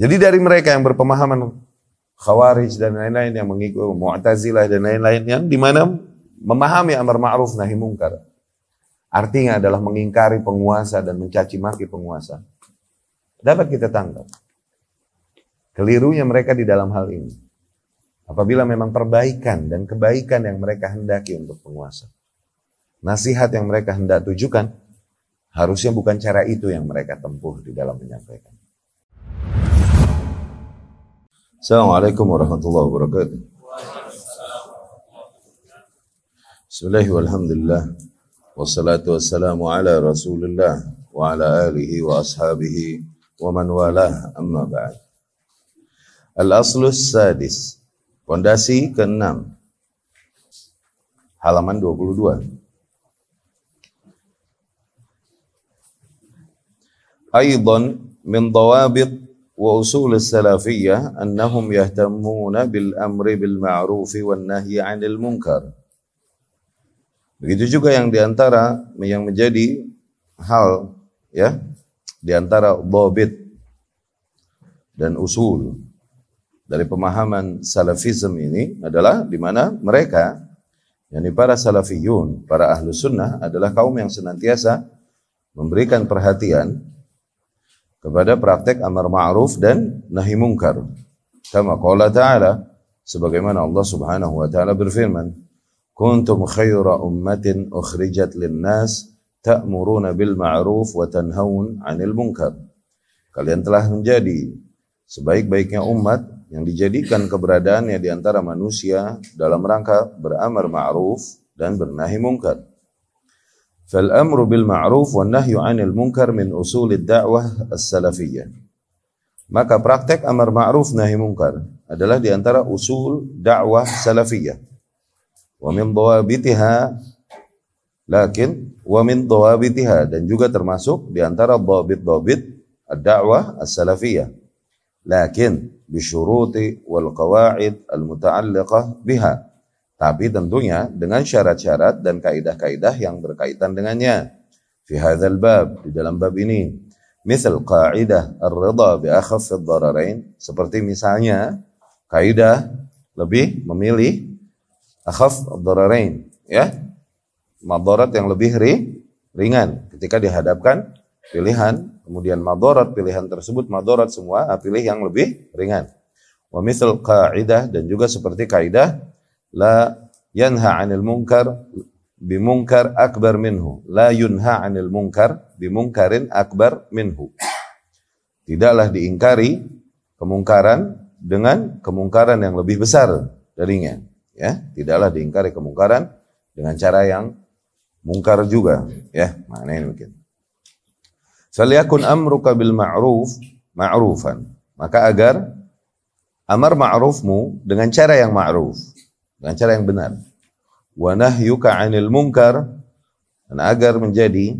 Jadi dari mereka yang berpemahaman Khawarij dan lain-lain yang mengikut Mu'tazilah dan lain-lain yang di mana memahami amar ma'ruf nahi mungkar. Artinya adalah mengingkari penguasa dan mencaci maki penguasa. Dapat kita tangkap. Kelirunya mereka di dalam hal ini. Apabila memang perbaikan dan kebaikan yang mereka hendaki untuk penguasa. Nasihat yang mereka hendak tujukan, harusnya bukan cara itu yang mereka tempuh di dalam menyampaikan. Assalamualaikum warahmatullahi wabarakatuh. Bismillahirrahmanirrahim. walhamdulillah. Wassalatu wassalamu ala rasulillah wa ala alihi wa ashabihi wa man walah amma ba'd. Al-aslus sadis. Pondasi ke-6. Halaman 22. Aidan min dawabit yahtamuna bil amri bil ma'ruf wan nahyi 'anil munkar. Begitu juga yang di antara yang menjadi hal ya di antara dhabit dan usul dari pemahaman salafism ini adalah di mana mereka, yakni para salafiyun, para ahlu sunnah adalah kaum yang senantiasa memberikan perhatian kepada praktek amar ma'ruf dan nahi mungkar. Kama qala ta'ala, sebagaimana Allah subhanahu wa ta'ala berfirman, Kuntum khaira ummatin ukhrijat linnas ta'muruna bil ma'ruf wa tanhaun 'anil munkar. Kalian telah menjadi sebaik-baiknya umat yang dijadikan keberadaannya di antara manusia dalam rangka beramar ma'ruf dan bernahi mungkar. Ma'ruf wan nahyu 'anil munkar min usulid da'wah as-salafiyyah. Maka praktek amar ma'ruf nahi mungkar adalah di antara usul dakwah salafiyah. Wa min dawabitiha lakin wa min dan juga termasuk di antara dawabit-dawabit ad-da'wah as-salafiyah. Lakin bisyuruti wal qawaid al muta'alliqah biha. Tapi tentunya dengan syarat-syarat dan kaidah-kaidah yang berkaitan dengannya. Fi hadzal bab di dalam bab ini, misal qaidah ar-ridha bi akhaff ad-dararain. Seperti misalnya kaidah lebih memilih akhaf ad-dararain ya. Madarat yang lebih ri, ringan. Ketika dihadapkan pilihan. Kemudian madarat pilihan tersebut madarat semua pilih yang lebih ringan. Wa misal kaidah dan juga seperti kaidah la yanha 'anil munkar bimunkar akbar minhu. La yunha 'anil munkar bimunkarin akbar minhu. Tidaklah diingkari kemungkaran dengan kemungkaran yang lebih besar darinya ya. Tidaklah diingkari kemungkaran dengan cara yang mungkar juga ya. Maknanya mungkin Falyakun amruka bil ma'ruf ma'rufan. Maka agar amar ma'rufmu dengan cara yang ma'ruf, dengan cara yang benar. Wa nahyuka 'anil munkar dan agar menjadi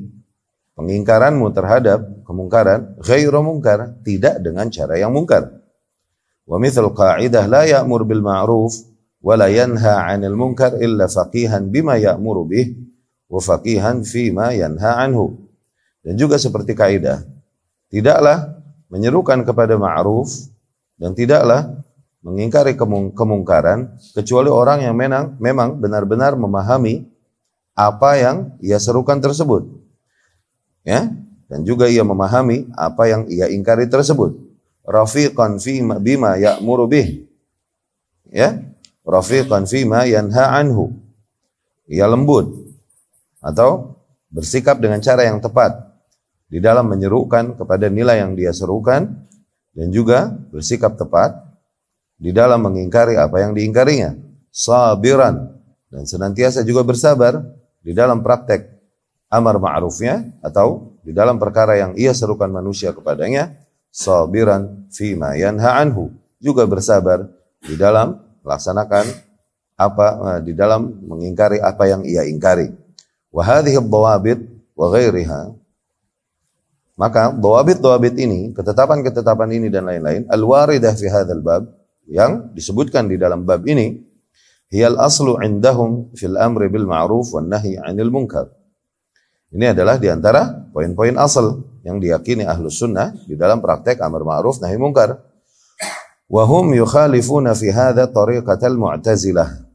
pengingkaranmu terhadap kemungkaran ghairu munkar, tidak dengan cara yang mungkar. Wa mithal qa'idah la ya'mur bil ma'ruf wa la yanha 'anil munkar illa faqihan bima ya'muru bih wa faqihan fima yanha anhu. Dan juga seperti kaidah, tidaklah menyerukan kepada ma'ruf dan tidaklah mengingkari kemungkaran kecuali orang yang memang memang benar-benar memahami apa yang ia serukan tersebut. Ya, dan juga ia memahami apa yang ia ingkari tersebut. Rafiqan fi bima ya'muru bih. Ya, rafiqan fi ma yanha anhu. Ia lembut atau bersikap dengan cara yang tepat di dalam menyerukan kepada nilai yang dia serukan dan juga bersikap tepat di dalam mengingkari apa yang diingkarinya. Sabiran dan senantiasa juga bersabar di dalam praktek amar ma'rufnya atau di dalam perkara yang ia serukan manusia kepadanya. Sabiran fima yanha anhu. Juga bersabar di dalam melaksanakan apa eh, di dalam mengingkari apa yang ia ingkari. Wa hadhihi wa ghairiha maka dawabit-dawabit ini, ketetapan-ketetapan ini dan lain-lain, al-waridah fi hadzal bab yang disebutkan di dalam bab ini, hiyal aslu indahum fil amri bil ma'ruf wan nahyi 'anil munkar. Ini adalah di antara poin-poin asal yang diyakini ahlus sunnah di dalam praktek amar ma'ruf nahi munkar. Wahum yukhalifuna fi hadha tariqatal mu'tazilah.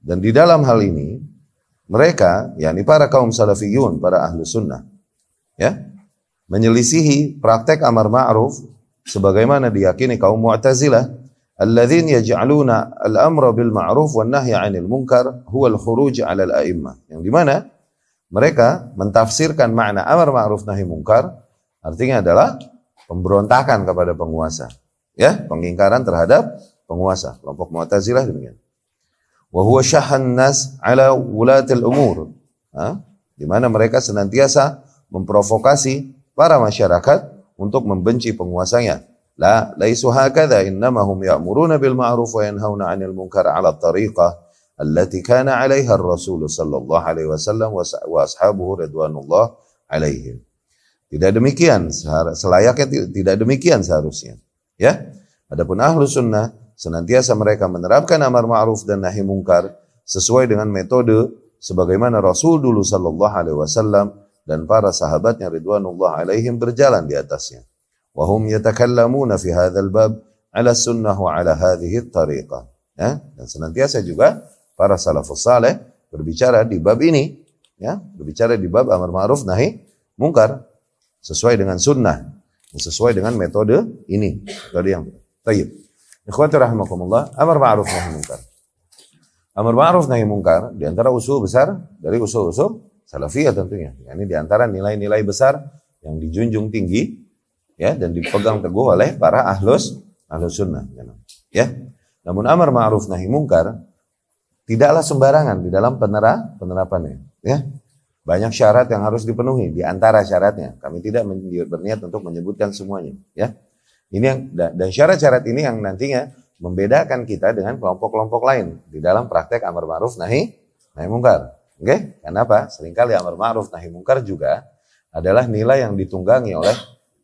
Dan di dalam hal ini, mereka, yakni para kaum salafiyun, para ahlu sunnah, ya, menyelisihi praktek amar ma'ruf sebagaimana diyakini kaum mu'tazilah alladzin yaj'aluna al-amra bil ma'ruf wan nahya 'anil munkar huwa al-khuruj 'ala al-a'immah. Yang di mana mereka mentafsirkan makna amar ma'ruf nahi munkar artinya adalah pemberontakan kepada penguasa ya pengingkaran terhadap penguasa. Kelompok Mu'tazilah demikian. Wa huwa syahhan nas ala wulatil umur. Di mana mereka senantiasa memprovokasi para masyarakat untuk membenci penguasanya la laisu hakadha innamahum ya'muruna bil ma'ruf wa yanhauna 'anil munkar 'ala tariqah allati kana 'alaiha ar-rasul sallallahu alaihi wasallam wa ashabuhu ridwanullah alaihim tidak demikian selayaknya tidak demikian seharusnya Ya. Adapun ahlu sunnah senantiasa mereka menerapkan amar ma'ruf dan nahi mungkar sesuai dengan metode sebagaimana Rasul dulu sallallahu alaihi wasallam dan para sahabatnya ridwanullah alaihim berjalan di atasnya. Wa hum yatakallamuna fi hadzal bab ala sunnah wa ala tariqah. Ya, dan senantiasa juga para salafus saleh berbicara di bab ini, ya, berbicara di bab amar ma'ruf nahi mungkar sesuai dengan sunnah sesuai dengan metode ini. Metode yang tayyib. Ikhwati rahimakumullah, amar ma'ruf nahi munkar. Amar ma'ruf nahi munkar di antara usul besar dari usul-usul salafiyah tentunya. Ini di antara nilai-nilai besar yang dijunjung tinggi ya dan dipegang teguh oleh para ahlus ahlus sunnah. Ya. Namun amar ma'ruf nahi munkar tidaklah sembarangan di dalam penera penerapannya. Ya. Banyak syarat yang harus dipenuhi. Di antara syaratnya, kami tidak berniat untuk menyebutkan semuanya. Ya, ini yang dan syarat-syarat ini yang nantinya membedakan kita dengan kelompok-kelompok lain di dalam praktek amar ma'ruf nahi nahi mungkar. Oke? Kenapa? Seringkali amar ma'ruf nahi mungkar juga adalah nilai yang ditunggangi oleh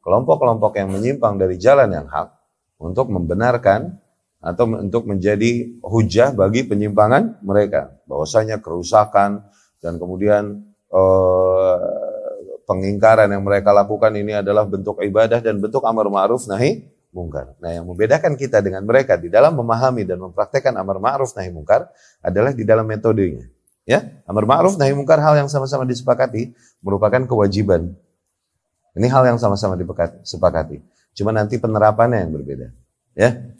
kelompok-kelompok yang menyimpang dari jalan yang hak untuk membenarkan atau untuk menjadi hujah bagi penyimpangan mereka. Bahwasanya kerusakan dan kemudian uh, pengingkaran yang mereka lakukan ini adalah bentuk ibadah dan bentuk amar ma'ruf nahi mungkar. Nah, yang membedakan kita dengan mereka di dalam memahami dan mempraktekkan amar ma'ruf nahi mungkar adalah di dalam metodenya. Ya, amar ma'ruf nahi mungkar hal yang sama-sama disepakati merupakan kewajiban. Ini hal yang sama-sama disepakati. Cuma nanti penerapannya yang berbeda. Ya.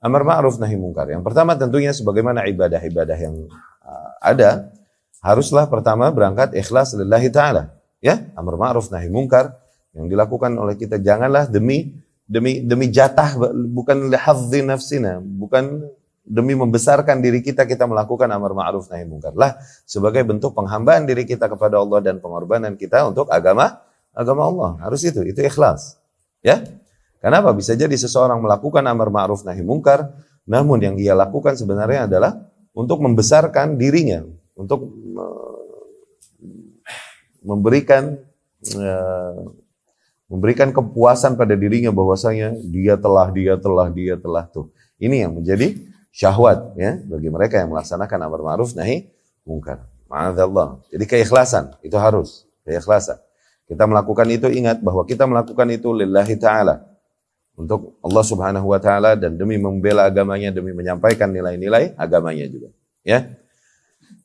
Amar ma'ruf nahi mungkar. Yang pertama tentunya sebagaimana ibadah-ibadah yang uh, ada haruslah pertama berangkat ikhlas lillahi ta'ala. Ya, amar ma'ruf nahi mungkar yang dilakukan oleh kita janganlah demi demi demi jatah bukan lihadzi nafsina, bukan demi membesarkan diri kita kita melakukan amar ma'ruf nahi mungkar. Lah sebagai bentuk penghambaan diri kita kepada Allah dan pengorbanan kita untuk agama agama Allah. Harus itu, itu ikhlas. Ya. Kenapa? Bisa jadi seseorang melakukan amar ma'ruf nahi mungkar, namun yang dia lakukan sebenarnya adalah untuk membesarkan dirinya, untuk memberikan memberikan kepuasan pada dirinya bahwasanya dia telah dia telah dia telah tuh. Ini yang menjadi syahwat ya bagi mereka yang melaksanakan amar ma'ruf nahi mungkar. Ma'adzallah. Jadi keikhlasan itu harus, keikhlasan. Kita melakukan itu ingat bahwa kita melakukan itu lillahi taala untuk Allah Subhanahu wa taala dan demi membela agamanya, demi menyampaikan nilai-nilai agamanya juga. Ya.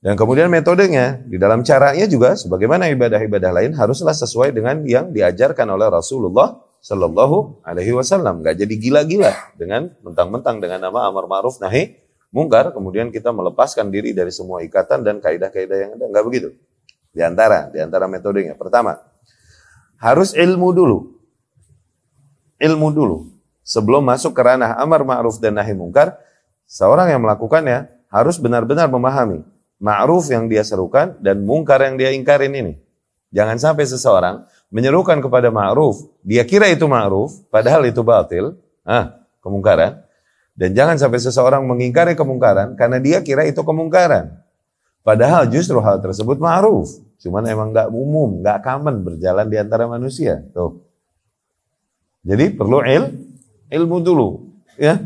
Dan kemudian metodenya di dalam caranya juga sebagaimana ibadah-ibadah lain haruslah sesuai dengan yang diajarkan oleh Rasulullah Shallallahu Alaihi Wasallam. Gak jadi gila-gila dengan mentang-mentang dengan nama amar ma'ruf nahi mungkar. Kemudian kita melepaskan diri dari semua ikatan dan kaidah-kaidah yang ada. Gak begitu. Di antara, di antara metodenya. Pertama, harus ilmu dulu. Ilmu dulu. Sebelum masuk ke ranah amar ma'ruf dan nahi mungkar, seorang yang melakukannya harus benar-benar memahami ma'ruf yang dia serukan dan mungkar yang dia ingkarin ini. Jangan sampai seseorang menyerukan kepada ma'ruf, dia kira itu ma'ruf, padahal itu batil, ah, kemungkaran. Dan jangan sampai seseorang mengingkari kemungkaran karena dia kira itu kemungkaran. Padahal justru hal tersebut ma'ruf. Cuman emang nggak umum, nggak common berjalan di antara manusia. Tuh. Jadi perlu il, ilmu dulu, ya.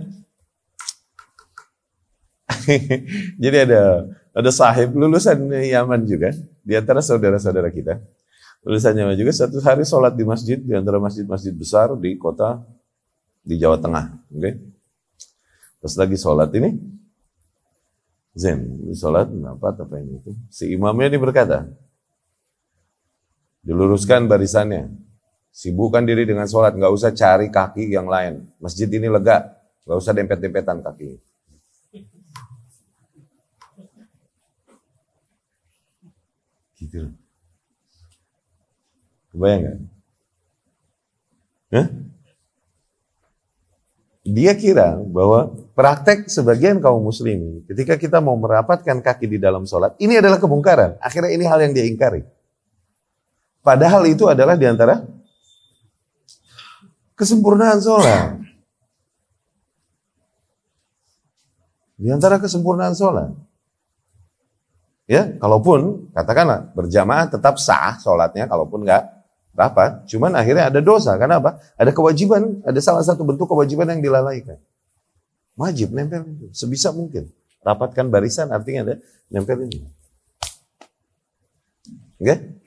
Jadi ada ada sahib lulusan Yaman juga di antara saudara-saudara kita. Lulusan Yaman juga satu hari sholat di masjid di antara masjid-masjid besar di kota di Jawa Tengah. Okay? Pas lagi sholat ini, Zen, sholat kenapa apa ini itu? Si imamnya ini berkata, diluruskan barisannya, sibukkan diri dengan sholat, nggak usah cari kaki yang lain. Masjid ini lega, nggak usah dempet-dempetan kaki. Gitu. Kebayang nggak? Dia kira bahwa praktek sebagian kaum muslim ketika kita mau merapatkan kaki di dalam sholat, ini adalah kemungkaran. Akhirnya ini hal yang dia ingkari. Padahal itu adalah di antara kesempurnaan sholat. Di antara kesempurnaan sholat. Ya, kalaupun katakanlah berjamaah tetap sah sholatnya, kalaupun enggak rapat, cuman akhirnya ada dosa. Karena apa? Ada kewajiban, ada salah satu bentuk kewajiban yang dilalaikan. Wajib nempel itu, sebisa mungkin. Rapatkan barisan artinya ada nempel ini. Oke?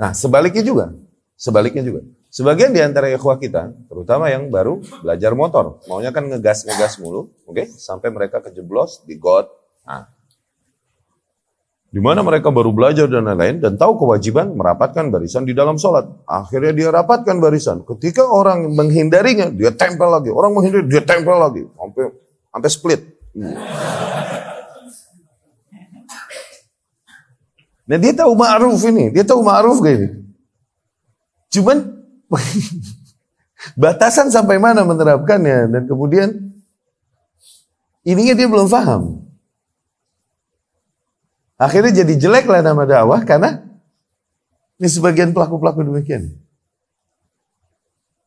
Nah, sebaliknya juga. Sebaliknya juga. Sebagian di antara ikhwah kita, terutama yang baru belajar motor, maunya kan ngegas-ngegas mulu, oke? Okay? Sampai mereka kejeblos di got. Nah, di mana mereka baru belajar dan lain-lain dan tahu kewajiban merapatkan barisan di dalam sholat. Akhirnya dia rapatkan barisan. Ketika orang menghindarinya, dia tempel lagi. Orang menghindari, dia tempel lagi. Sampai sampai split. Nah dia tahu ma'ruf ini, dia tahu ma'ruf kayak ini. Cuman batasan sampai mana menerapkannya dan kemudian ininya dia belum paham. Akhirnya jadi jelek lah nama dakwah karena ini sebagian pelaku-pelaku demikian.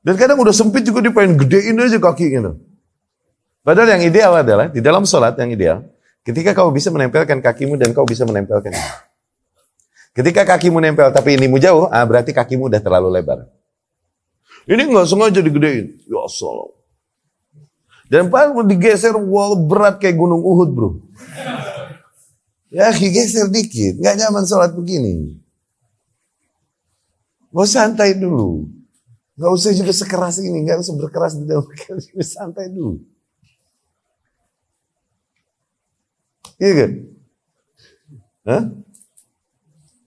Dan kadang udah sempit juga dia pengen gedein aja kaki gitu. Padahal yang ideal adalah di dalam sholat yang ideal, ketika kau bisa menempelkan kakimu dan kau bisa menempelkan ini. Ketika kakimu nempel tapi ini mu jauh, ah berarti kakimu udah terlalu lebar. Ini nggak sengaja digedein. Ya salam. Dan pas digeser, wah berat kayak gunung Uhud bro. Ya geser dikit, nggak nyaman sholat begini. Mau santai dulu. Nggak usah juga sekeras ini, nggak usah berkeras di dalam santai dulu. Iya kan? Hah?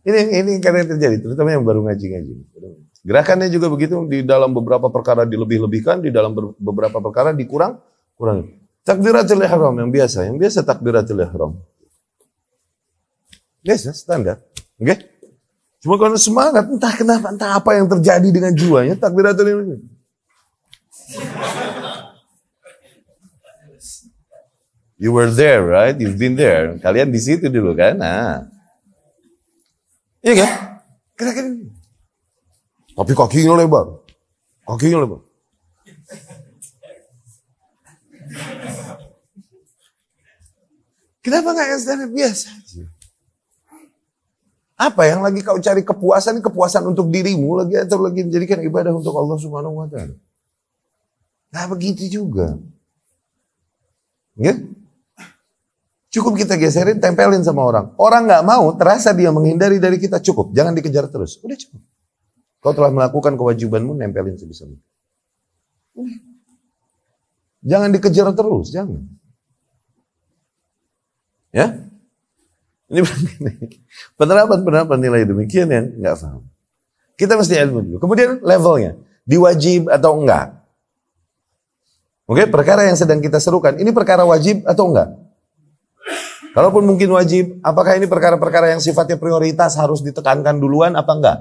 Ini ini kadang terjadi, terutama yang baru ngaji-ngaji. Gerakannya juga begitu di dalam beberapa perkara dilebih-lebihkan, di dalam beberapa perkara dikurang, kurang. Takbiratul ihram yang biasa, yang biasa takbiratul ihram. Biasa, standar. Oke? Okay? Cuma kalau semangat, entah kenapa, entah apa yang terjadi dengan jiwanya, takbiratul ihram. You were there, right? You've been there. Kalian di situ dulu kan? Nah. Iya kan? Kira-kira Tapi kakinya lebar. Kakinya lebar. Kenapa nggak yang standar biasa apa yang lagi kau cari kepuasan, kepuasan untuk dirimu lagi atau lagi menjadikan ibadah untuk Allah Subhanahu wa taala. Nah, begitu juga. Ya? Cukup kita geserin, tempelin sama orang. Orang nggak mau, terasa dia menghindari dari kita cukup. Jangan dikejar terus. Udah cukup. Kau telah melakukan kewajibanmu, nempelin sebisa mungkin. Jangan dikejar terus, jangan. Ya? Ini penerapan-penerapan nilai demikian yang nggak paham. Kita mesti ilmu dulu. Kemudian levelnya, diwajib atau enggak. Oke, perkara yang sedang kita serukan, ini perkara wajib atau enggak? Kalaupun mungkin wajib, apakah ini perkara-perkara yang sifatnya prioritas harus ditekankan duluan apa enggak?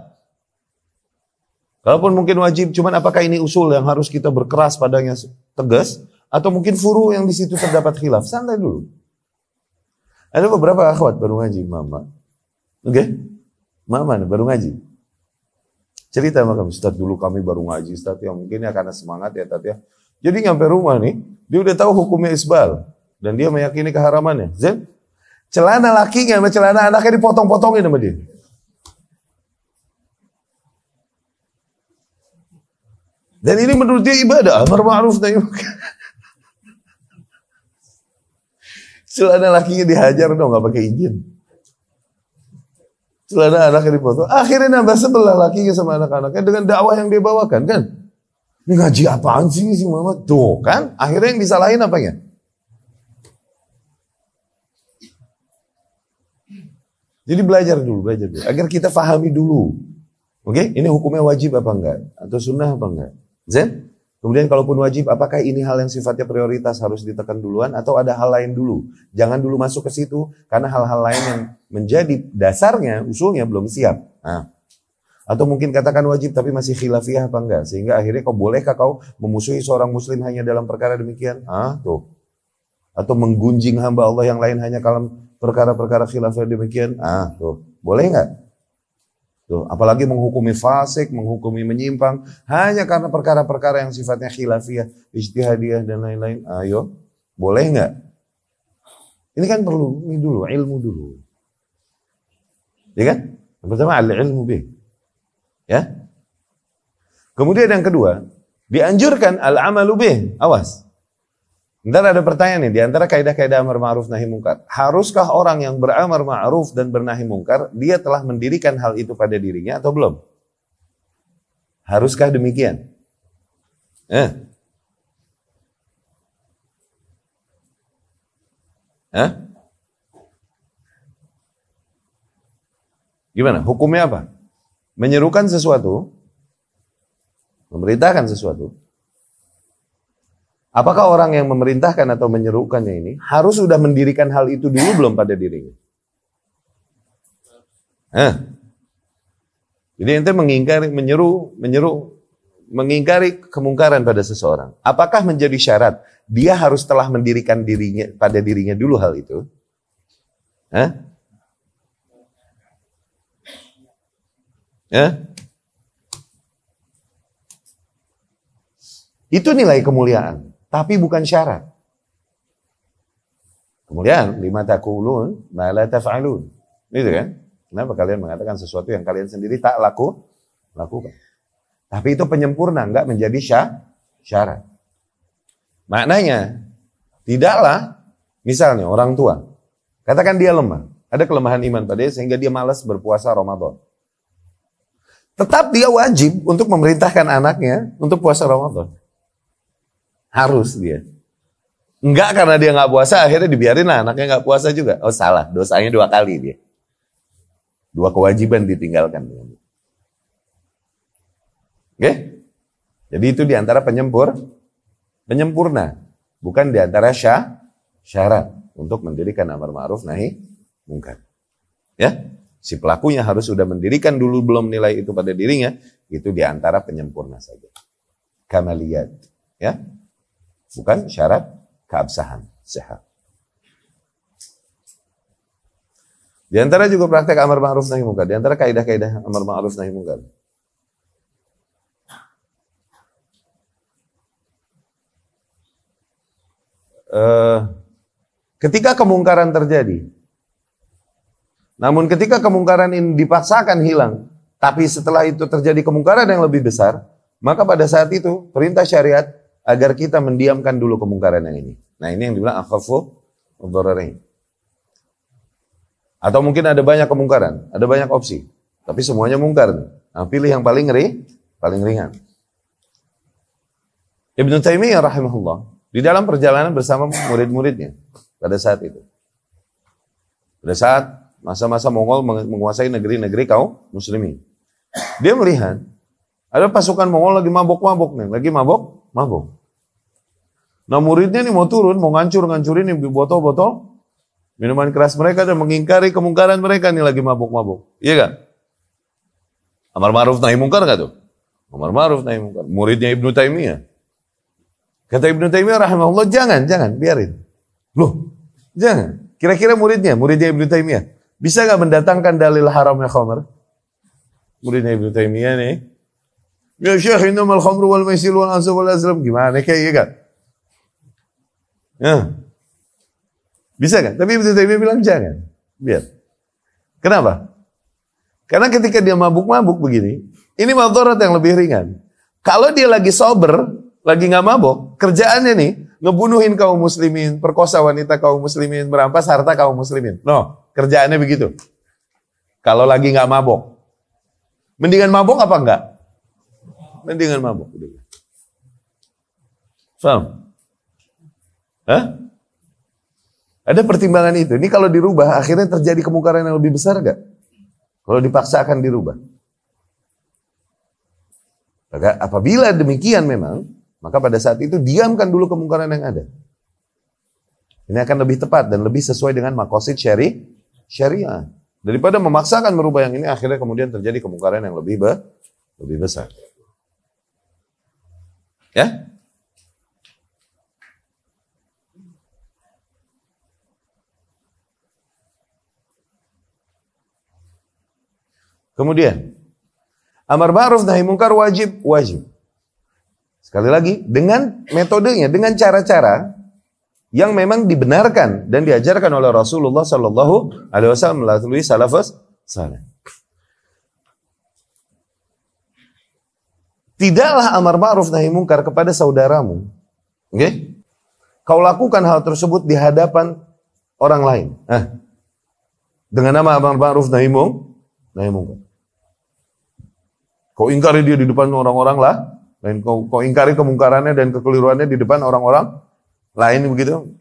Kalaupun mungkin wajib, cuman apakah ini usul yang harus kita berkeras padanya tegas? Atau mungkin furu yang di situ terdapat khilaf? Santai dulu. Ada beberapa akhwat baru ngaji, mama. Oke? Okay? Mama baru ngaji. Cerita sama kami, Ustaz dulu kami baru ngaji, Ustaz ya mungkin ya karena semangat ya, Tat ya. Jadi nyampe rumah nih, dia udah tahu hukumnya isbal. Dan dia meyakini keharamannya. Zen, celana lakinya sama celana anaknya dipotong-potongin sama dia. Dan ini menurut dia ibadah, amar ma'ruf nahi Celana lakinya dihajar dong, nggak pakai izin. Celana anaknya dipotong. Akhirnya nambah sebelah lakinya sama anak-anaknya dengan dakwah yang dia bawakan kan. Ini ngaji apaan sih si Muhammad? Tuh kan, akhirnya yang disalahin apa Jadi belajar dulu, belajar dulu. Agar kita fahami dulu. Oke, okay? ini hukumnya wajib apa enggak? Atau sunnah apa enggak? Zen? Kemudian kalaupun wajib, apakah ini hal yang sifatnya prioritas harus ditekan duluan atau ada hal lain dulu? Jangan dulu masuk ke situ karena hal-hal lain yang menjadi dasarnya, usulnya belum siap. Nah, atau mungkin katakan wajib tapi masih khilafiyah apa enggak. Sehingga akhirnya kau bolehkah kau memusuhi seorang muslim hanya dalam perkara demikian? Ah, tuh. Atau menggunjing hamba Allah yang lain hanya dalam perkara-perkara khilafiyah demikian? Ah, tuh. Boleh enggak? Tuh, apalagi menghukumi fasik, menghukumi menyimpang hanya karena perkara-perkara yang sifatnya khilafiyah, ijtihadiyah dan lain-lain. Ayo, boleh enggak? Ini kan perlu ini dulu, ilmu dulu. Ya kan? Yang pertama al-ilmu bih. Ya. Kemudian yang kedua, dianjurkan al-amalu bih. Awas. Ntar ada pertanyaan nih, di antara kaidah-kaidah amar ma'ruf nahi mungkar. Haruskah orang yang beramar ma'ruf dan bernahi mungkar, dia telah mendirikan hal itu pada dirinya atau belum? Haruskah demikian? Eh? Eh? Gimana? Hukumnya apa? menyerukan sesuatu, memerintahkan sesuatu, apakah orang yang memerintahkan atau menyerukannya ini harus sudah mendirikan hal itu dulu belum pada dirinya? Eh. Jadi ente mengingkari, menyeru, menyeru, mengingkari kemungkaran pada seseorang. Apakah menjadi syarat dia harus telah mendirikan dirinya pada dirinya dulu hal itu? Eh? Ya. Itu nilai kemuliaan, tapi bukan syarat. Kemuliaan lima takulun, ma la taf'alun. Itu kan? Kenapa kalian mengatakan sesuatu yang kalian sendiri tak laku lakukan? Tapi itu penyempurna, enggak menjadi syah, syarat. Maknanya, tidaklah misalnya orang tua, katakan dia lemah, ada kelemahan iman pada dia sehingga dia malas berpuasa Ramadan. Tetap dia wajib untuk memerintahkan anaknya untuk puasa Ramadan. Harus dia. Enggak karena dia nggak puasa, akhirnya dibiarin lah anaknya nggak puasa juga. Oh salah, dosanya dua kali dia. Dua kewajiban ditinggalkan. Oke? Jadi itu di antara penyempur, penyempurna. Bukan di antara syah, syarat untuk mendirikan amar ma'ruf nahi mungkar. Ya? Si pelakunya harus sudah mendirikan dulu belum nilai itu pada dirinya, itu di antara penyempurna saja. Kamaliyat. Ya. Bukan syarat keabsahan, sehat. Di antara juga praktek amar ma'ruf nahi munkar. Di antara kaidah-kaidah amar ma'ruf nahi munkar. Uh, ketika kemungkaran terjadi, namun ketika kemungkaran ini dipaksakan hilang, tapi setelah itu terjadi kemungkaran yang lebih besar, maka pada saat itu perintah syariat agar kita mendiamkan dulu kemungkaran yang ini. Nah ini yang dibilang akhafu udharain. Atau mungkin ada banyak kemungkaran, ada banyak opsi, tapi semuanya mungkar. Nah, pilih yang paling ngeri, paling ringan. Ibnu Taimiyah rahimahullah di dalam perjalanan bersama murid-muridnya pada saat itu. Pada saat Masa-masa Mongol menguasai negeri-negeri kaum muslimin. Dia melihat ada pasukan Mongol lagi mabok-mabok nih, lagi mabok, mabok. Nah muridnya nih mau turun, mau ngancur-ngancurin nih botol-botol minuman keras mereka dan mengingkari kemungkaran mereka nih lagi mabok-mabok. Iya kan? Amar ma'ruf nahi mungkar gak tuh? Amar ma'ruf nahi mungkar. Muridnya Ibnu Taimiyah. Kata Ibnu Taimiyah rahimahullah, jangan, jangan, biarin. Loh, jangan. Kira-kira muridnya, muridnya Ibnu Taimiyah. Bisa nggak mendatangkan dalil haramnya khamr? Muridnya Ibnu Taimiyah nih. Ya Syekh innamal khamru wal maisir wal ansab wal azlam. Gimana kayak gitu kan? Ya. Bisa kan? Tapi Ibnu Taimiyah bilang jangan. Biar. Kenapa? Karena ketika dia mabuk-mabuk begini, ini madarat yang lebih ringan. Kalau dia lagi sober, lagi nggak mabuk, kerjaannya nih ngebunuhin kaum muslimin, perkosa wanita kaum muslimin, merampas harta kaum muslimin. No, Kerjaannya begitu. Kalau lagi nggak mabok. Mendingan mabok apa enggak? Mendingan mabok. Faham? Hah? Ada pertimbangan itu. Ini kalau dirubah, akhirnya terjadi kemungkaran yang lebih besar gak? Kalau dipaksakan dirubah. Maka apabila demikian memang, maka pada saat itu diamkan dulu kemungkaran yang ada. Ini akan lebih tepat dan lebih sesuai dengan makosid syari, syariah. Daripada memaksakan merubah yang ini, akhirnya kemudian terjadi kemungkaran yang lebih be, lebih besar. Ya? Kemudian, amar ma'ruf nahi mungkar wajib, wajib. Sekali lagi, dengan metodenya, dengan cara-cara yang memang dibenarkan dan diajarkan oleh Rasulullah Sallallahu Alaihi Wasallam melalui salafus saleh. Tidaklah amar ma'ruf nahi mungkar kepada saudaramu. Okay? Kau lakukan hal tersebut di hadapan orang lain. Eh, dengan nama amar ma'ruf nahi mungkar. Kau ingkari dia di depan orang-orang lah, dan kau, kau ingkari kemungkarannya dan kekeliruannya di depan orang-orang lain begitu.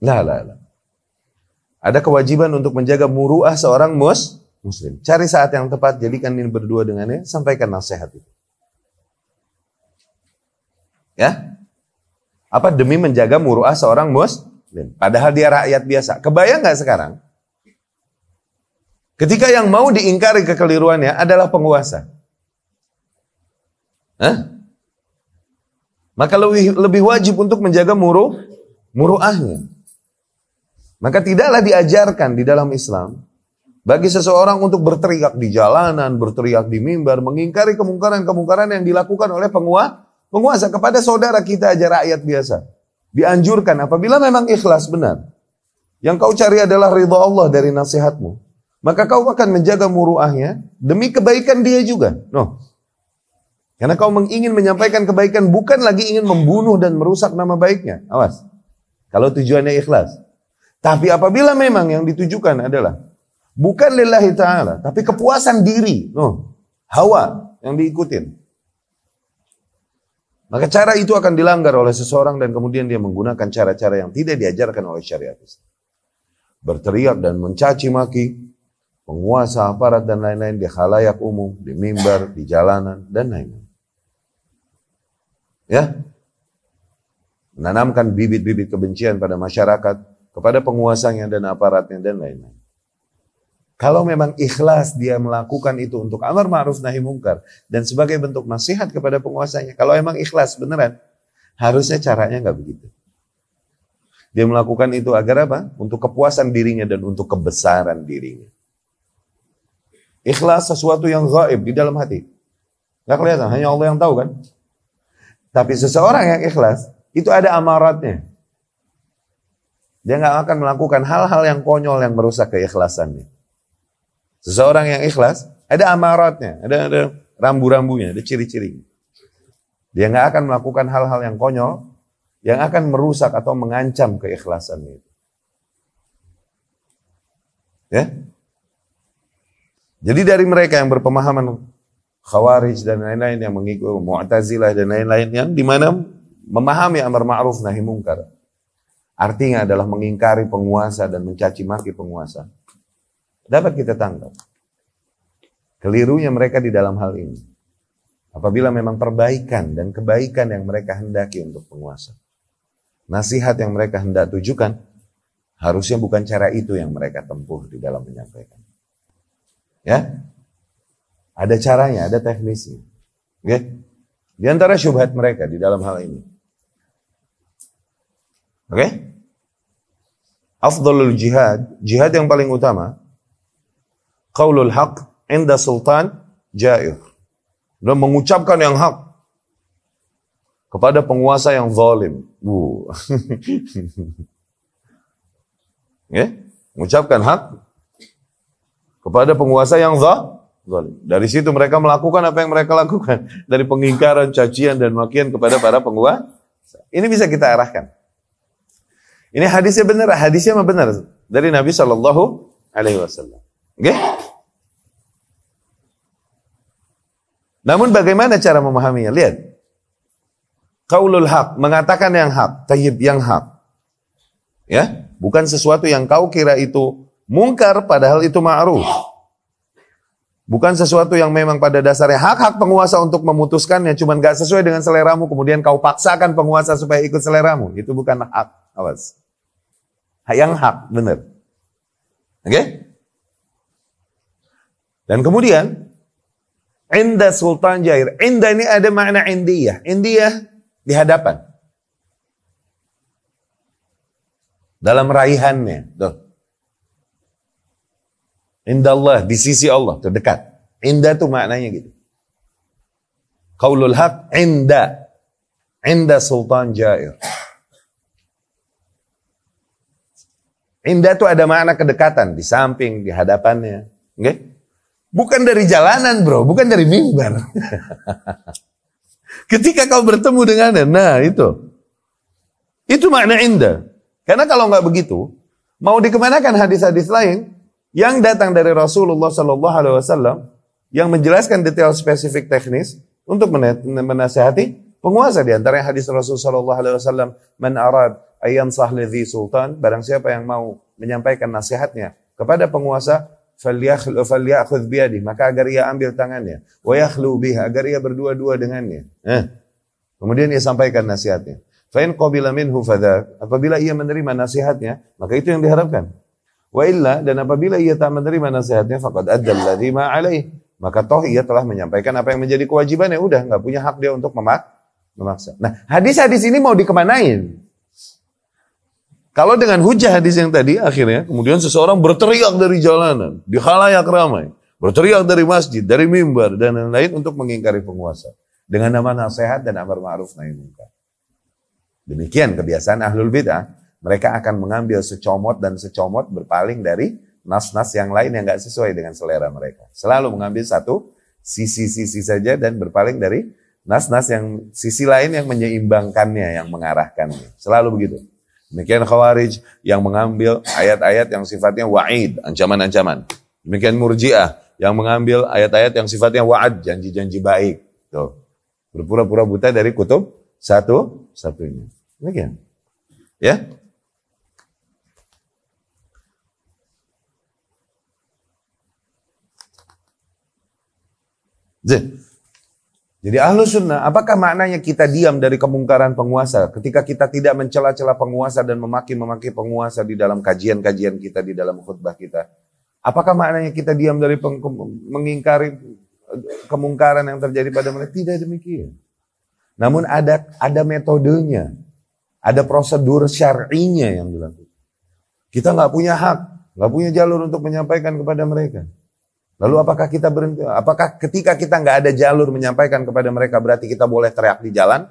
Lah, lah, lah. Ada kewajiban untuk menjaga muruah seorang mus, muslim. Cari saat yang tepat, jadikan ini berdua dengannya, sampaikan nasihat itu. Ya? Apa demi menjaga muruah seorang muslim? Padahal dia rakyat biasa. Kebayang nggak sekarang? Ketika yang mau diingkari kekeliruannya adalah penguasa. Hah? Maka lebih, lebih wajib untuk menjaga muruh, muruahnya. Maka tidaklah diajarkan di dalam Islam bagi seseorang untuk berteriak di jalanan, berteriak di mimbar, mengingkari kemungkaran-kemungkaran yang dilakukan oleh penguasa, penguasa kepada saudara kita aja rakyat biasa. Dianjurkan apabila memang ikhlas benar. Yang kau cari adalah ridha Allah dari nasihatmu maka kau akan menjaga muruahnya demi kebaikan dia juga. No. Karena kau ingin menyampaikan kebaikan bukan lagi ingin membunuh dan merusak nama baiknya. Awas. Kalau tujuannya ikhlas. Tapi apabila memang yang ditujukan adalah bukan lillahi ta'ala, tapi kepuasan diri. No. Hawa yang diikutin. Maka cara itu akan dilanggar oleh seseorang dan kemudian dia menggunakan cara-cara yang tidak diajarkan oleh syariat. Berteriak dan mencaci maki, penguasa, aparat dan lain-lain di khalayak umum, di mimbar, di jalanan dan lain-lain. Ya. Menanamkan bibit-bibit kebencian pada masyarakat, kepada penguasanya dan aparatnya dan lain-lain. Kalau memang ikhlas dia melakukan itu untuk amar ma'ruf nahi mungkar dan sebagai bentuk nasihat kepada penguasanya, kalau memang ikhlas beneran, harusnya caranya nggak begitu. Dia melakukan itu agar apa? Untuk kepuasan dirinya dan untuk kebesaran dirinya. Ikhlas sesuatu yang gaib di dalam hati. Gak kelihatan, hanya Allah yang tahu kan. Tapi seseorang yang ikhlas, itu ada amaratnya. Dia nggak akan melakukan hal-hal yang konyol yang merusak keikhlasannya. Seseorang yang ikhlas, ada amaratnya, ada, ada rambu-rambunya, ada ciri-ciri. Dia nggak akan melakukan hal-hal yang konyol, yang akan merusak atau mengancam keikhlasannya. Ya, jadi dari mereka yang berpemahaman khawarij dan lain-lain yang mengikut mu'tazilah dan lain-lain yang di mana memahami amar ma'ruf nahi mungkar. Artinya adalah mengingkari penguasa dan mencaci maki penguasa. Dapat kita tangkap. Kelirunya mereka di dalam hal ini. Apabila memang perbaikan dan kebaikan yang mereka hendaki untuk penguasa. Nasihat yang mereka hendak tujukan, harusnya bukan cara itu yang mereka tempuh di dalam menyampaikan. Ya. Ada caranya, ada teknisnya. Oke? Di antara syubhat mereka di dalam hal ini. Oke? Jihad, jihad yang paling utama, qaulul haq inda sultan jair. Dan mengucapkan yang hak kepada penguasa yang zalim. Bu. ya? Mengucapkan hak kepada penguasa yang zalim. Dari situ mereka melakukan apa yang mereka lakukan. Dari pengingkaran, cacian, dan makian kepada para penguasa. Ini bisa kita arahkan. Ini hadisnya benar, hadisnya mah benar dari Nabi Shallallahu Alaihi Wasallam. Oke? Namun bagaimana cara memahaminya? Lihat. Kaulul hak, mengatakan yang hak, tayyib yang hak. Ya, bukan sesuatu yang kau kira itu mungkar padahal itu ma'ruf. Bukan sesuatu yang memang pada dasarnya hak-hak penguasa untuk memutuskannya, cuman gak sesuai dengan seleramu, kemudian kau paksakan penguasa supaya ikut seleramu. Itu bukan hak. Awas. Yang hak, benar. Oke? Okay? Dan kemudian, Inda Sultan Jair. Inda ini ada makna indiyah. Indiyah di hadapan. Dalam raihannya. Tuh. Indah Allah, di sisi Allah, terdekat. Indah itu maknanya gitu. Qaulul haq inda. Inda Sultan Jair. Indah itu ada makna kedekatan. Di samping, di hadapannya. Okay? Bukan dari jalanan bro, bukan dari mimbar. Ketika kau bertemu dengannya, nah itu. Itu makna indah. Karena kalau nggak begitu, mau dikemanakan hadis-hadis lain, yang datang dari Rasulullah Sallallahu Alaihi Wasallam yang menjelaskan detail spesifik teknis untuk menasehati penguasa. Di antara hadis Rasul Sallallahu Alaihi Wasallam man arad sahli sultan barang siapa yang mau menyampaikan nasihatnya kepada penguasa maka agar ia ambil tangannya. Wa yakhlu biha agar ia berdua-dua dengannya. Eh. kemudian ia sampaikan nasihatnya. Fa in qabila minhu apabila ia menerima nasihatnya maka itu yang diharapkan Wa illa dan apabila ia tak menerima nasihatnya faqad addal ladzi ma alaih. Maka toh ia telah menyampaikan apa yang menjadi kewajibannya. Udah nggak punya hak dia untuk memak memaksa. Nah, hadis-hadis ini mau dikemanain? Kalau dengan hujah hadis yang tadi akhirnya kemudian seseorang berteriak dari jalanan, di halayak ramai, berteriak dari masjid, dari mimbar dan lain-lain untuk mengingkari penguasa dengan nama nasihat dan amar ma'ruf nahi munkar. Demikian kebiasaan ahlul bidah mereka akan mengambil secomot dan secomot berpaling dari nas-nas yang lain yang nggak sesuai dengan selera mereka. Selalu mengambil satu sisi-sisi saja dan berpaling dari nas-nas yang sisi lain yang menyeimbangkannya, yang mengarahkannya. Selalu begitu. Demikian Khawarij yang mengambil ayat-ayat yang sifatnya wa'id, ancaman-ancaman. Demikian Murji'ah yang mengambil ayat-ayat yang sifatnya wa'ad, janji-janji baik. Tuh. Berpura-pura buta dari kutub satu satunya. Demikian. Ya, Jadi ahlu sunnah, apakah maknanya kita diam dari kemungkaran penguasa ketika kita tidak mencela-cela penguasa dan memaki-memaki penguasa di dalam kajian-kajian kita, di dalam khutbah kita? Apakah maknanya kita diam dari mengingkari kemungkaran yang terjadi pada mereka? Tidak demikian. Namun ada ada metodenya, ada prosedur syar'inya yang dilakukan. Kita nggak punya hak, nggak punya jalur untuk menyampaikan kepada mereka. Lalu apakah kita berhenti? Apakah ketika kita nggak ada jalur menyampaikan kepada mereka berarti kita boleh teriak di jalan?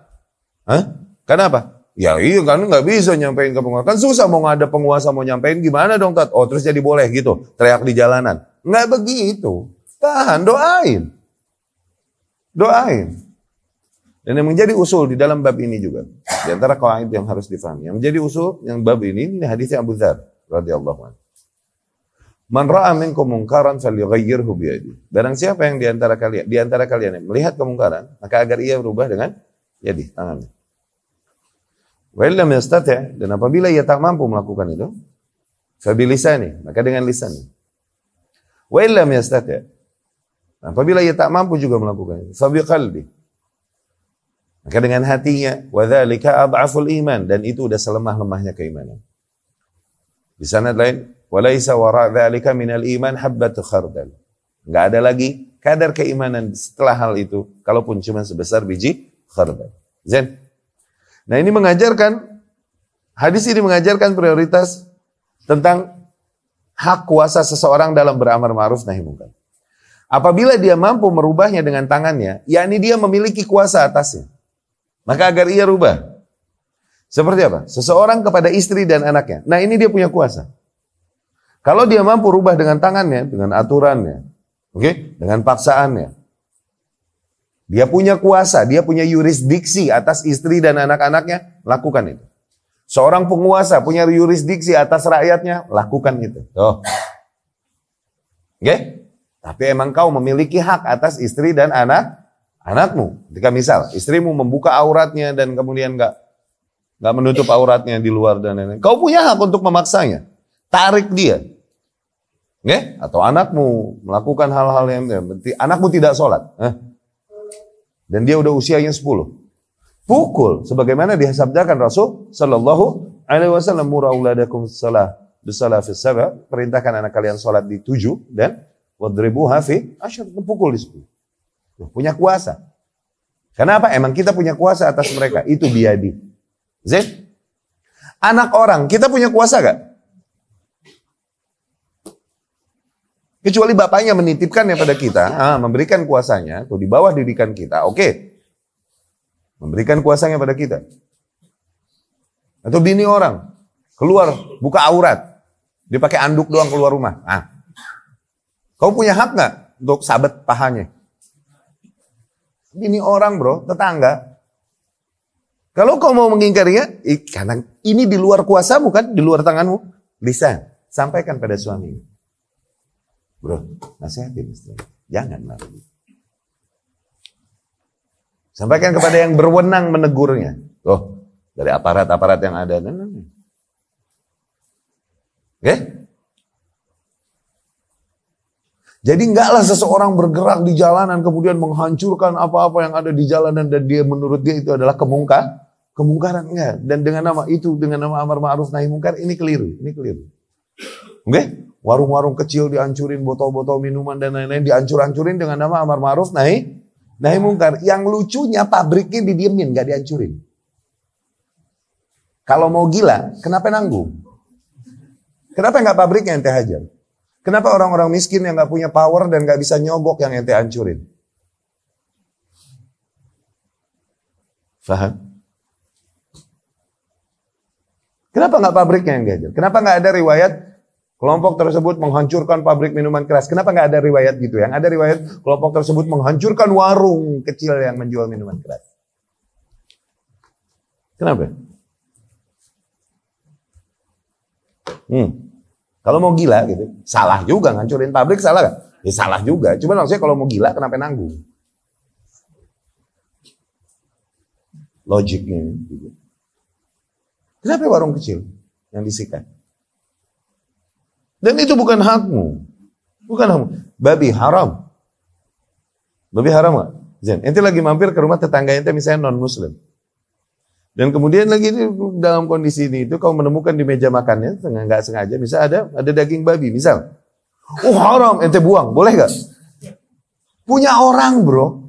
Hah? Kenapa? Ya iya kan nggak bisa nyampein ke penguasa. Kan susah mau ada penguasa mau nyampein gimana dong Tat? Oh terus jadi boleh gitu teriak di jalanan. Nggak begitu. Tahan doain. Doain. Dan yang menjadi usul di dalam bab ini juga. Di antara kawaid yang harus difahami. Yang menjadi usul yang bab ini, ini hadisnya Abu Dhar radhiyallahu anhu. Man ra'a minkum mungkaran falyughayyirhu biyadi. Barang siapa yang di antara kalian di antara kalian yang melihat kemungkaran, maka agar ia berubah dengan yadi, tangannya. Wa illam yastati' dan apabila ia tak mampu melakukan itu, fabilisani, maka dengan lisannya. Wa illam yastati' apabila ia tak mampu juga melakukan itu, fabiqalbi. Maka dengan hatinya, wa dzalika adhaful iman dan itu sudah selemah-lemahnya keimanan. Di sana lain Walaisa wara dzalika minal iman habbatu khardal. Enggak ada lagi kadar keimanan setelah hal itu kalaupun cuma sebesar biji khardal. Zen. Nah, ini mengajarkan hadis ini mengajarkan prioritas tentang hak kuasa seseorang dalam beramar ma'ruf nahi munkar. Apabila dia mampu merubahnya dengan tangannya, yakni dia memiliki kuasa atasnya. Maka agar ia rubah. Seperti apa? Seseorang kepada istri dan anaknya. Nah ini dia punya kuasa. Kalau dia mampu rubah dengan tangannya, dengan aturannya, oke, okay? dengan paksaannya. Dia punya kuasa, dia punya yurisdiksi atas istri dan anak-anaknya, lakukan itu. Seorang penguasa punya yurisdiksi atas rakyatnya, lakukan itu. Oh. Oke? Okay? Tapi emang kau memiliki hak atas istri dan anak Anakmu, ketika misal istrimu membuka auratnya dan kemudian nggak nggak menutup auratnya di luar dan lain-lain, kau punya hak untuk memaksanya, tarik dia, Nge? Atau anakmu melakukan hal-hal yang berarti anakmu tidak sholat. Eh? Dan dia udah usianya 10. Pukul sebagaimana disabdakan Rasul sallallahu alaihi wasallam murauladakum salah bisalah fi perintahkan anak kalian sholat di tujuh dan wadribuha fi asyar pukul di sepuluh. Punya kuasa. Kenapa? Emang kita punya kuasa atas mereka. Itu biadi. Zain? Anak orang, kita punya kuasa gak? Kecuali bapaknya menitipkannya pada kita, ah, memberikan kuasanya, tuh di bawah didikan kita, oke. Okay. Memberikan kuasanya pada kita. Atau bini orang, keluar, buka aurat. Dia pakai anduk doang keluar rumah. Ah. Kau punya hak nggak untuk sabet pahanya? Bini orang bro, tetangga. Kalau kau mau mengingkarinya, karena ini di luar kuasamu kan, di luar tanganmu, bisa sampaikan pada suami. Bro, nasihatin istri. Jangan lari. Sampaikan kepada yang berwenang menegurnya. Oh, dari aparat-aparat yang ada. Oke? Okay? Jadi enggaklah seseorang bergerak di jalanan kemudian menghancurkan apa-apa yang ada di jalanan dan dia menurut dia itu adalah kemungkar, kemungkaran enggak. Dan dengan nama itu, dengan nama amar ma'ruf nahi mungkar ini keliru, ini keliru. Oke? Okay? Warung-warung kecil dihancurin, botol-botol minuman dan lain-lain dihancur-hancurin dengan nama amar ma'ruf nahi nahi mungkar. Yang lucunya pabriknya didiemin, gak dihancurin. Kalau mau gila, kenapa nanggung? Kenapa nggak pabriknya ente hajar? Kenapa orang-orang miskin yang nggak punya power dan nggak bisa nyogok yang ente hancurin? Faham? Kenapa nggak pabriknya yang dihajar? Kenapa nggak ada riwayat Kelompok tersebut menghancurkan pabrik minuman keras. Kenapa nggak ada riwayat gitu? Yang ada riwayat kelompok tersebut menghancurkan warung kecil yang menjual minuman keras. Kenapa? Hmm. Kalau mau gila gitu, salah juga ngancurin pabrik salah gak? Ya salah juga. Cuma maksudnya kalau mau gila kenapa nanggung? Logiknya gitu. Kenapa warung kecil yang disikat? Dan itu bukan hakmu. Bukan hakmu. Babi haram. Babi haram gak? Zen. Ente lagi mampir ke rumah tetangga ente misalnya non muslim. Dan kemudian lagi dalam kondisi ini itu kau menemukan di meja makannya tengah nggak sengaja misal ada ada daging babi misal. Oh haram ente buang, boleh gak? Punya orang bro.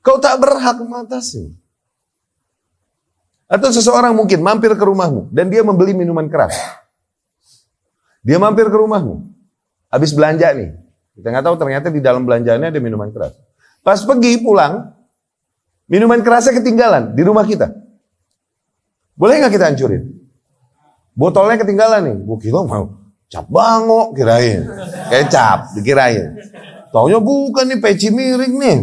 Kau tak berhak mengatasi. Atau seseorang mungkin mampir ke rumahmu dan dia membeli minuman keras. Dia mampir ke rumahmu. Habis belanja nih. Kita nggak tahu ternyata di dalam belanjaannya ada minuman keras. Pas pergi pulang, minuman kerasnya ketinggalan di rumah kita. Boleh nggak kita hancurin? Botolnya ketinggalan nih. Gue kira mau cap bango kirain. Kecap dikirain. Taunya bukan nih peci miring nih.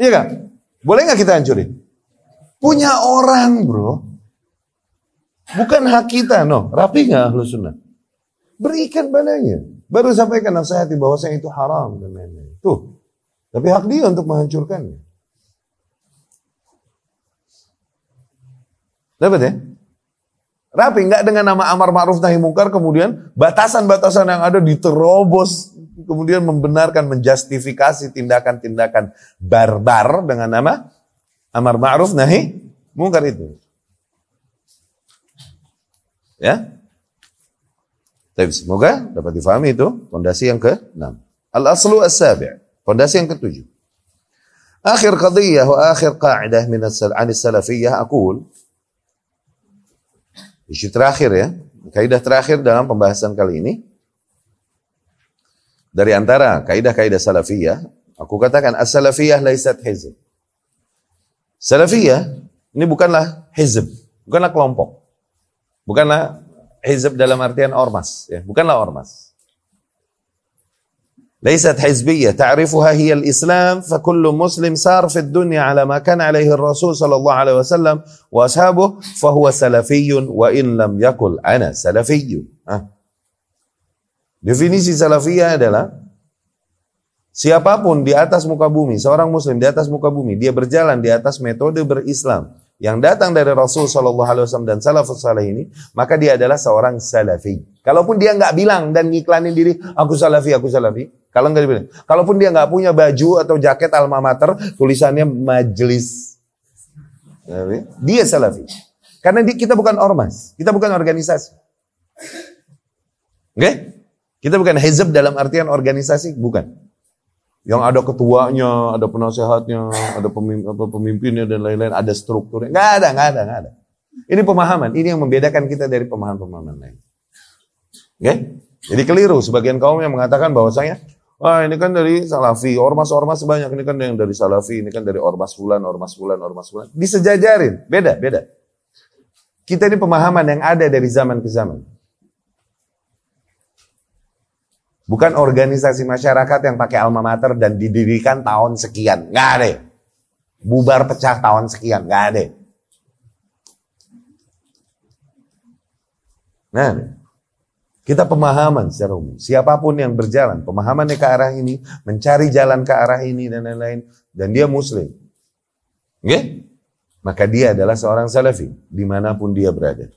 Iya kan? Boleh nggak kita hancurin? Punya orang bro. Bukan hak kita, no. Rapi nggak ahlu sunnah? Berikan padanya. Baru sampaikan nasihati bahwasanya itu haram dan lain-lain. Tuh. Tapi hak dia untuk menghancurkannya. Dapat ya? Rapi, nggak dengan nama amar ma'ruf nahi mungkar kemudian batasan-batasan yang ada diterobos kemudian membenarkan menjustifikasi tindakan-tindakan barbar dengan nama amar ma'ruf nahi mungkar itu. Ya. Tapi semoga dapat difahami itu fondasi yang ke-6. Al-aslu as-sabi', fondasi yang ke-7. Akhir qadiyah wa akhir qa'idah min as-salafiyah aqul Isu terakhir ya, kaidah terakhir dalam pembahasan kali ini dari antara kaidah-kaidah salafiyah, aku katakan as-salafiyah laisat hizb. Salafiyah ini bukanlah hizb, bukanlah kelompok. Bukanlah hizb dalam artian ormas, ya, bukanlah ormas. ليست حزبية تعرفها هي الإسلام فكل مسلم سار في الدنيا على ما كان عليه الرسول صلى الله عليه وسلم وأصحابه فهو سلفي وإن لم يقل أنا سلفي Definisi salafiyah adalah Siapapun di atas muka bumi, seorang muslim di atas muka bumi, dia berjalan di atas metode berislam yang datang dari Rasul Shallallahu Alaihi Wasallam dan salafus saleh ini, maka dia adalah seorang salafi. Kalaupun dia nggak bilang dan ngiklanin diri, aku salafi, aku salafi. Kalau nggak dibilang, kalaupun dia nggak punya baju atau jaket alma mater, tulisannya majelis, dia salafi. Karena kita bukan ormas, kita bukan organisasi. Oke? Okay? Kita bukan hizb dalam artian organisasi, bukan. Yang ada ketuanya, ada penasehatnya, ada pemimpinnya dan lain-lain, ada strukturnya. Nggak ada, nggak ada, nggak ada. Ini pemahaman, ini yang membedakan kita dari pemahaman-pemahaman lain. Oke? Okay? Jadi keliru sebagian kaum yang mengatakan bahwasanya Wah ini kan dari Salafi, ormas-ormas sebanyak ini kan yang dari Salafi, ini kan dari ormas fulan, ormas fulan, ormas fulan. Disejajarin, beda, beda. Kita ini pemahaman yang ada dari zaman ke zaman. Bukan organisasi masyarakat yang pakai alma mater dan didirikan tahun sekian. Nggak ada. Bubar pecah tahun sekian. Nggak ada. Nah, kita pemahaman secara umum. Siapa pun yang berjalan, pemahamannya ke arah ini, mencari jalan ke arah ini dan lain-lain. Dan dia muslim. Okay? Maka dia adalah seorang salafi. Di mana pun dia berada.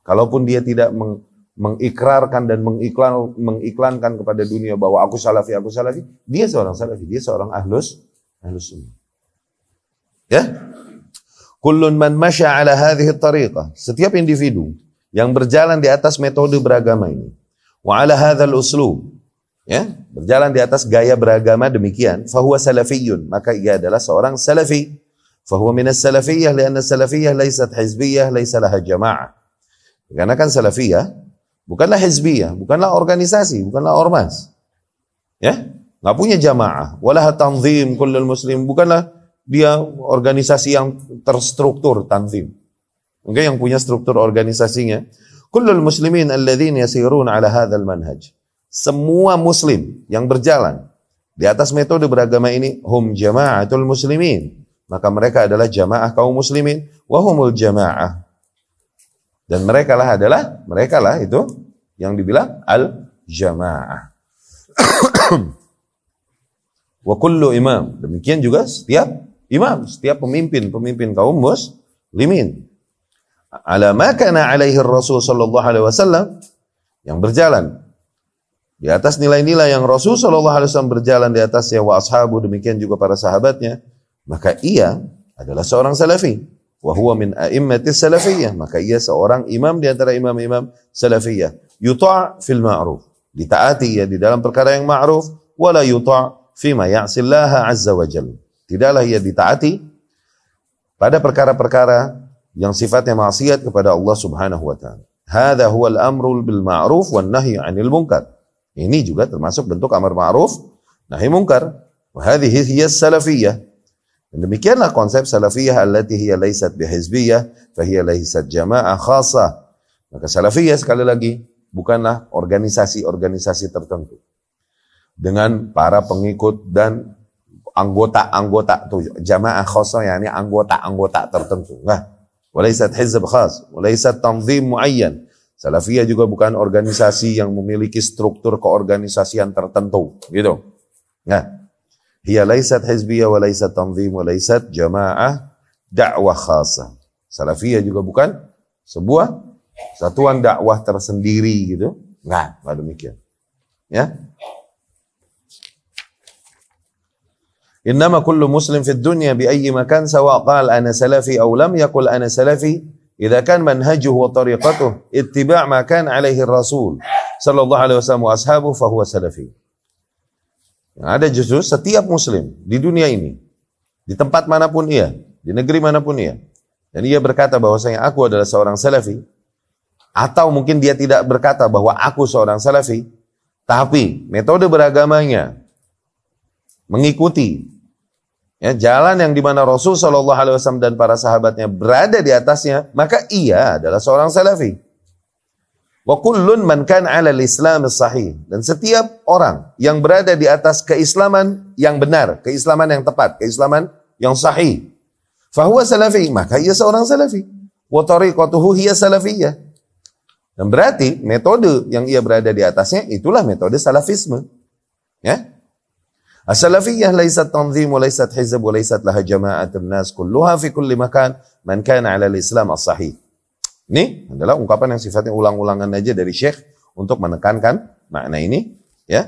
Kalaupun dia tidak meng, mengikrarkan dan mengiklan, mengiklankan kepada dunia bahwa aku salafi, aku salafi, dia seorang salafi, dia seorang ahlus ahlus sunnah. Ya? Kullun man masya ala hadhihi tariqah. Setiap individu yang berjalan di atas metode beragama ini. Wa ala hadzal uslub. Ya, berjalan di atas gaya beragama demikian, fahuwa salafiyun, maka ia adalah seorang salafi. Fahuwa minas salafiyah lianna salafiyah laysat hizbiyah, laysa jama'ah. Karena kan salafiyah Bukanlah hizbiyah, bukanlah organisasi, bukanlah ormas. Ya, nggak punya jamaah. Walah tanzim kullul muslim, bukanlah dia organisasi yang terstruktur tanzim. Mungkin yang punya struktur organisasinya. Kullul muslimin alladzina yasirun ala hadzal manhaj. Semua muslim yang berjalan di atas metode beragama ini hum jama'atul muslimin. Maka mereka adalah jamaah kaum muslimin wahumul jama'ah dan mereka lah adalah, mereka lah itu yang dibilang al-jamaah. Wa kullu imam. Demikian juga setiap imam, setiap pemimpin, pemimpin kaum muslimin. Ala ma kana alaihi Rasul sallallahu alaihi wasallam yang berjalan di atas nilai-nilai yang Rasul sallallahu alaihi wasallam berjalan di atasnya wa ashabu demikian juga para sahabatnya, maka ia adalah seorang salafi wa huwa min a'immatis salafiyah. Maka ia seorang imam di antara imam-imam salafiyah. Yuta' fil ma'ruf. Ditaati ya di dalam perkara yang ma'ruf. Wala yuta' fima ya'sillaha azza wa jalla. Tidaklah ia ditaati pada perkara-perkara yang sifatnya maksiat kepada Allah Subhanahu wa taala. Hadha huwa al-amru bil ma'ruf wan nahyi 'anil munkar. Ini juga termasuk bentuk amar ma'ruf nahi munkar. Wa hadhihi hiya salafiyah dan demikianlah konsep salafiyah allati hiya laysat bihizbiyah fahiya laysat jama'ah khasah. Maka salafiyah sekali lagi bukanlah organisasi-organisasi tertentu. Dengan para pengikut dan anggota-anggota tuh jamaah khasah yakni anggota-anggota tertentu. Enggak. Walaysat hizb khas, walaysat tanzim muayyan. Salafiyah juga bukan organisasi yang memiliki struktur keorganisasian tertentu, gitu. Nah, Hiya laisat hizbiyah wa laisat tanzim wa dakwah khasa. Salafiyah juga bukan sebuah satuan dakwah tersendiri gitu. Enggak, enggak demikian. Ya. Innama kullu muslim fid dunya bi ayyi makan sawa qala ana salafi aw lam yaqul ana salafi idza kan manhajuhu wa tariqatuhu ittiba' ma kana alaihi rasul sallallahu alaihi wasallam wa ashabuhu fa salafi. Yang ada justru setiap muslim di dunia ini, di tempat mana pun ia, di negeri mana pun ia, dan ia berkata bahwasanya aku adalah seorang salafi, atau mungkin dia tidak berkata bahwa aku seorang salafi, tapi metode beragamanya mengikuti ya, jalan yang di mana Rasul Wasallam dan para sahabatnya berada di atasnya, maka ia adalah seorang salafi. Wa kullun man kan 'ala al-islam sahih. Dan setiap orang yang berada di atas keislaman yang benar, keislaman yang tepat, keislaman yang sahih. Fahuwa salafi, maka ia seorang salafi. Wa tariqatuhu hiya salafiyah. Dan berarti metode yang ia berada di atasnya itulah metode salafisme. Ya. As-salafiyah laysat tanzim wa laysat hizb wa laysat laha jama'atun nas kulluha fi kulli makan man kana 'ala al-islam as-sahih. Ini adalah ungkapan yang sifatnya ulang-ulangan aja dari Syekh untuk menekankan makna ini, ya.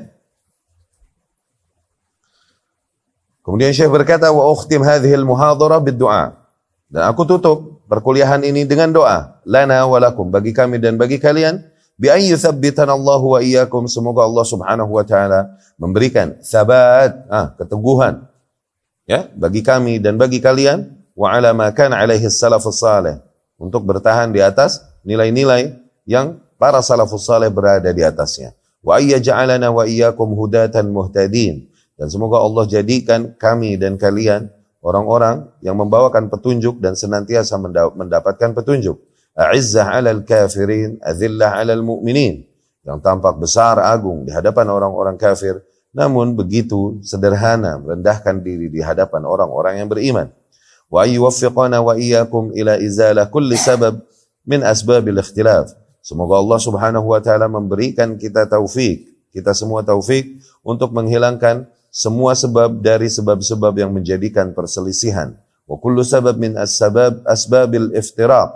Kemudian Syekh berkata wa ukhtim hadhihi al-muhadharah bid-du'a. Dan aku tutup perkuliahan ini dengan doa, lana wa lakum bagi kami dan bagi kalian bi an Allah wa iyyakum semoga Allah Subhanahu wa taala memberikan sabat ah keteguhan ya bagi kami dan bagi kalian wa ala ma kana alaihi salafus salih untuk bertahan di atas nilai-nilai yang para salafus salih berada di atasnya wa ja'alana wa iyyakum hudatan muhtadin dan semoga Allah jadikan kami dan kalian orang-orang yang membawakan petunjuk dan senantiasa mendapatkan petunjuk A'izzah 'alal kafirin, adzillah 'alal mu'minin. Yang tampak besar agung di hadapan orang-orang kafir, namun begitu sederhana merendahkan diri di hadapan orang-orang yang beriman. Wa ayyuwaffiqana wa iyyakum ila izalah kulli sabab min asbabil ikhtilaf. Semoga Allah Subhanahu wa taala memberikan kita taufik, kita semua taufik untuk menghilangkan semua sebab dari sebab-sebab yang menjadikan perselisihan. Wa kullu sabab min asbab asbabil iftiraq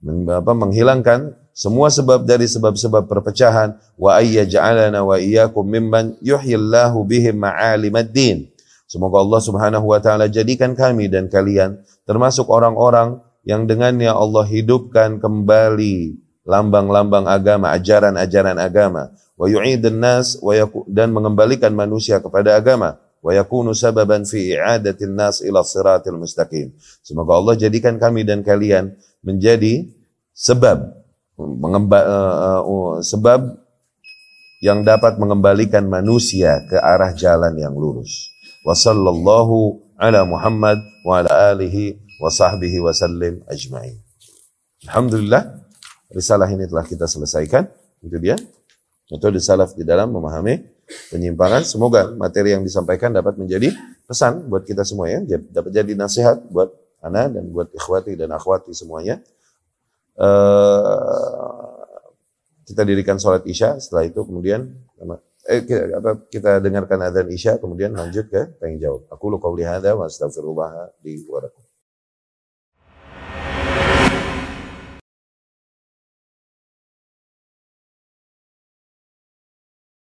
menghilangkan semua sebab dari sebab-sebab perpecahan wa ayya ja'alana wa iyyakum mimman yuhyillahu bihim ma'alimaddin semoga Allah Subhanahu wa taala jadikan kami dan kalian termasuk orang-orang yang dengannya Allah hidupkan kembali lambang-lambang agama ajaran-ajaran agama. Wa yu'idun nas dan mengembalikan manusia kepada agama. Wa yakunu sababan fi i'adatin nas ila siratil mustaqim. Semoga Allah jadikan kami dan kalian menjadi sebab mengemba, uh, uh, sebab yang dapat mengembalikan manusia ke arah jalan yang lurus. Wa sallallahu ala Muhammad wa ala alihi wa sahbihi wa sallim ajma'in. Alhamdulillah, risalah ini telah kita selesaikan. Itu dia. Metode salaf di dalam memahami penyimpangan. Semoga materi yang disampaikan dapat menjadi pesan buat kita semua ya. Dapat jadi nasihat buat anak dan buat ikhwati dan akhwati semuanya. Uh, kita dirikan sholat isya, setelah itu kemudian eh, kita, apa, kita dengarkan adzan isya, kemudian lanjut ke tanya jawab. Aku lu qauli hadza wa astaghfirullah di warakum.